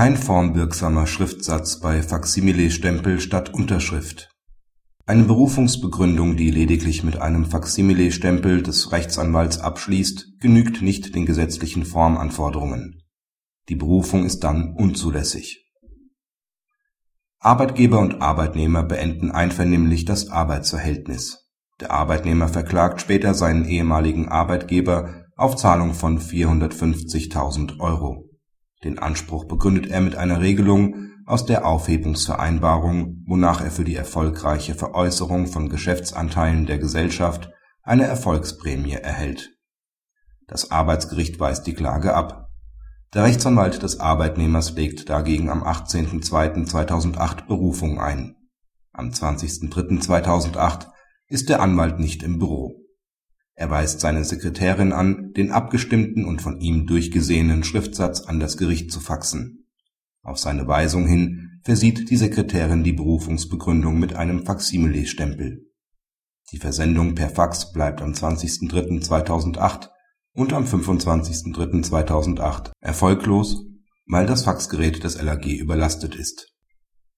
Kein formwirksamer Schriftsatz bei Faksimile-Stempel statt Unterschrift. Eine Berufungsbegründung, die lediglich mit einem Faksimile-Stempel des Rechtsanwalts abschließt, genügt nicht den gesetzlichen Formanforderungen. Die Berufung ist dann unzulässig. Arbeitgeber und Arbeitnehmer beenden einvernehmlich das Arbeitsverhältnis. Der Arbeitnehmer verklagt später seinen ehemaligen Arbeitgeber auf Zahlung von 450.000 Euro. Den Anspruch begründet er mit einer Regelung aus der Aufhebungsvereinbarung, wonach er für die erfolgreiche Veräußerung von Geschäftsanteilen der Gesellschaft eine Erfolgsprämie erhält. Das Arbeitsgericht weist die Klage ab. Der Rechtsanwalt des Arbeitnehmers legt dagegen am 18.02.2008 Berufung ein. Am 20.03.2008 ist der Anwalt nicht im Büro er weist seine Sekretärin an, den abgestimmten und von ihm durchgesehenen Schriftsatz an das Gericht zu faxen. Auf seine Weisung hin versieht die Sekretärin die Berufungsbegründung mit einem Faksimile-Stempel. Die Versendung per Fax bleibt am 20.03.2008 und am 25.03.2008 erfolglos, weil das Faxgerät des LAG überlastet ist.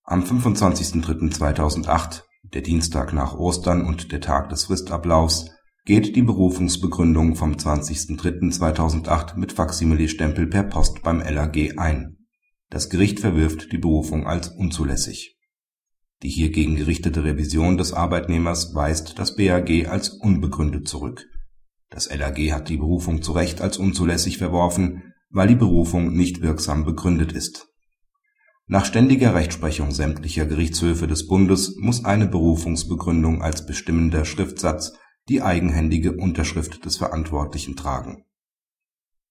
Am 25.03.2008, der Dienstag nach Ostern und der Tag des Fristablaufs geht die Berufungsbegründung vom 20.03.2008 mit Faksimile-Stempel per Post beim LAG ein. Das Gericht verwirft die Berufung als unzulässig. Die hiergegen gerichtete Revision des Arbeitnehmers weist das BAG als unbegründet zurück. Das LAG hat die Berufung zu Recht als unzulässig verworfen, weil die Berufung nicht wirksam begründet ist. Nach ständiger Rechtsprechung sämtlicher Gerichtshöfe des Bundes muss eine Berufungsbegründung als bestimmender Schriftsatz die eigenhändige Unterschrift des Verantwortlichen tragen.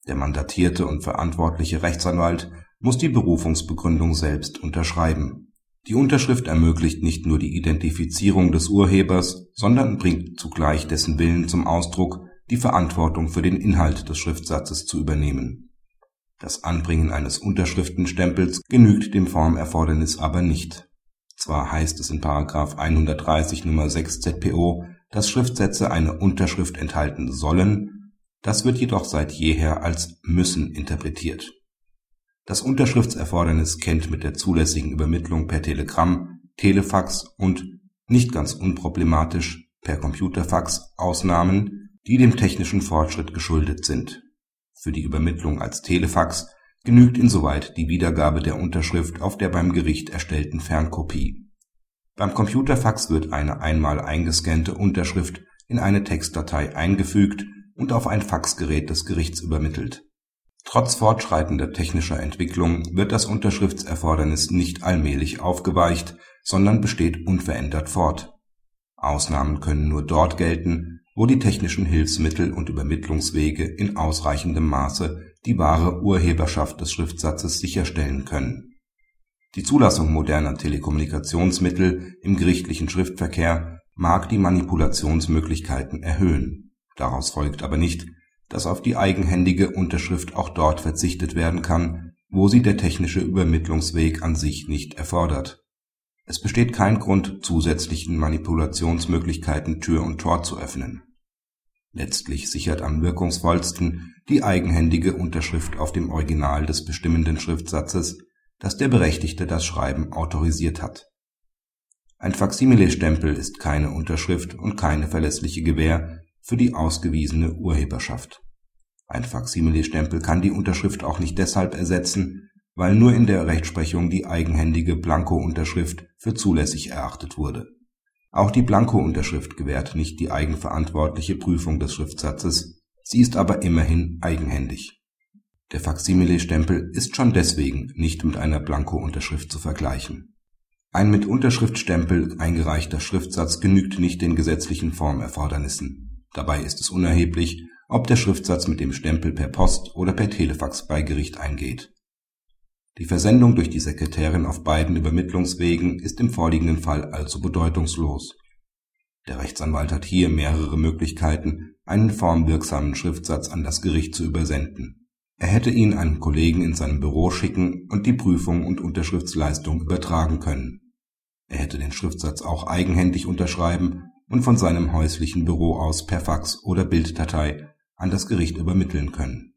Der mandatierte und verantwortliche Rechtsanwalt muss die Berufungsbegründung selbst unterschreiben. Die Unterschrift ermöglicht nicht nur die Identifizierung des Urhebers, sondern bringt zugleich dessen Willen zum Ausdruck, die Verantwortung für den Inhalt des Schriftsatzes zu übernehmen. Das Anbringen eines Unterschriftenstempels genügt dem Formerfordernis aber nicht. Zwar heißt es in § 130 Nr. 6 ZPO dass Schriftsätze eine Unterschrift enthalten sollen, das wird jedoch seit jeher als müssen interpretiert. Das Unterschriftserfordernis kennt mit der zulässigen Übermittlung per Telegramm, Telefax und nicht ganz unproblematisch per Computerfax Ausnahmen, die dem technischen Fortschritt geschuldet sind. Für die Übermittlung als Telefax genügt insoweit die Wiedergabe der Unterschrift auf der beim Gericht erstellten Fernkopie beim Computerfax wird eine einmal eingescannte Unterschrift in eine Textdatei eingefügt und auf ein Faxgerät des Gerichts übermittelt. Trotz fortschreitender technischer Entwicklung wird das Unterschriftserfordernis nicht allmählich aufgeweicht, sondern besteht unverändert fort. Ausnahmen können nur dort gelten, wo die technischen Hilfsmittel und Übermittlungswege in ausreichendem Maße die wahre Urheberschaft des Schriftsatzes sicherstellen können die Zulassung moderner Telekommunikationsmittel im gerichtlichen Schriftverkehr mag die Manipulationsmöglichkeiten erhöhen, daraus folgt aber nicht, dass auf die eigenhändige Unterschrift auch dort verzichtet werden kann, wo sie der technische Übermittlungsweg an sich nicht erfordert. Es besteht kein Grund, zusätzlichen Manipulationsmöglichkeiten Tür und Tor zu öffnen. Letztlich sichert am wirkungsvollsten die eigenhändige Unterschrift auf dem Original des bestimmenden Schriftsatzes dass der Berechtigte das Schreiben autorisiert hat. Ein Faksimile-Stempel ist keine Unterschrift und keine verlässliche Gewähr für die ausgewiesene Urheberschaft. Ein Faksimile-Stempel kann die Unterschrift auch nicht deshalb ersetzen, weil nur in der Rechtsprechung die eigenhändige Blanko-Unterschrift für zulässig erachtet wurde. Auch die Blanko-Unterschrift gewährt nicht die eigenverantwortliche Prüfung des Schriftsatzes, sie ist aber immerhin eigenhändig der Faksimile-Stempel ist schon deswegen nicht mit einer Blanko-Unterschrift zu vergleichen. Ein mit Unterschriftstempel eingereichter Schriftsatz genügt nicht den gesetzlichen Formerfordernissen. Dabei ist es unerheblich, ob der Schriftsatz mit dem Stempel per Post oder per Telefax bei Gericht eingeht. Die Versendung durch die Sekretärin auf beiden Übermittlungswegen ist im vorliegenden Fall also bedeutungslos. Der Rechtsanwalt hat hier mehrere Möglichkeiten, einen formwirksamen Schriftsatz an das Gericht zu übersenden er hätte ihn einem Kollegen in seinem Büro schicken und die Prüfung und Unterschriftsleistung übertragen können. Er hätte den Schriftsatz auch eigenhändig unterschreiben und von seinem häuslichen Büro aus per Fax oder Bilddatei an das Gericht übermitteln können.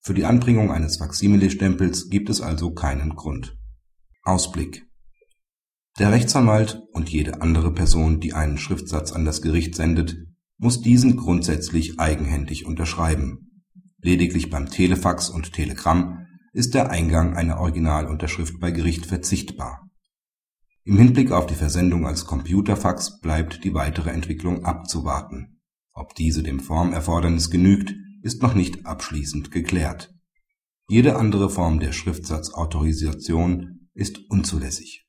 Für die Anbringung eines Faksimile-Stempels gibt es also keinen Grund. Ausblick Der Rechtsanwalt und jede andere Person, die einen Schriftsatz an das Gericht sendet, muss diesen grundsätzlich eigenhändig unterschreiben. Lediglich beim Telefax und Telegramm ist der Eingang einer Originalunterschrift bei Gericht verzichtbar. Im Hinblick auf die Versendung als Computerfax bleibt die weitere Entwicklung abzuwarten. Ob diese dem Formerfordernis genügt, ist noch nicht abschließend geklärt. Jede andere Form der Schriftsatzautorisation ist unzulässig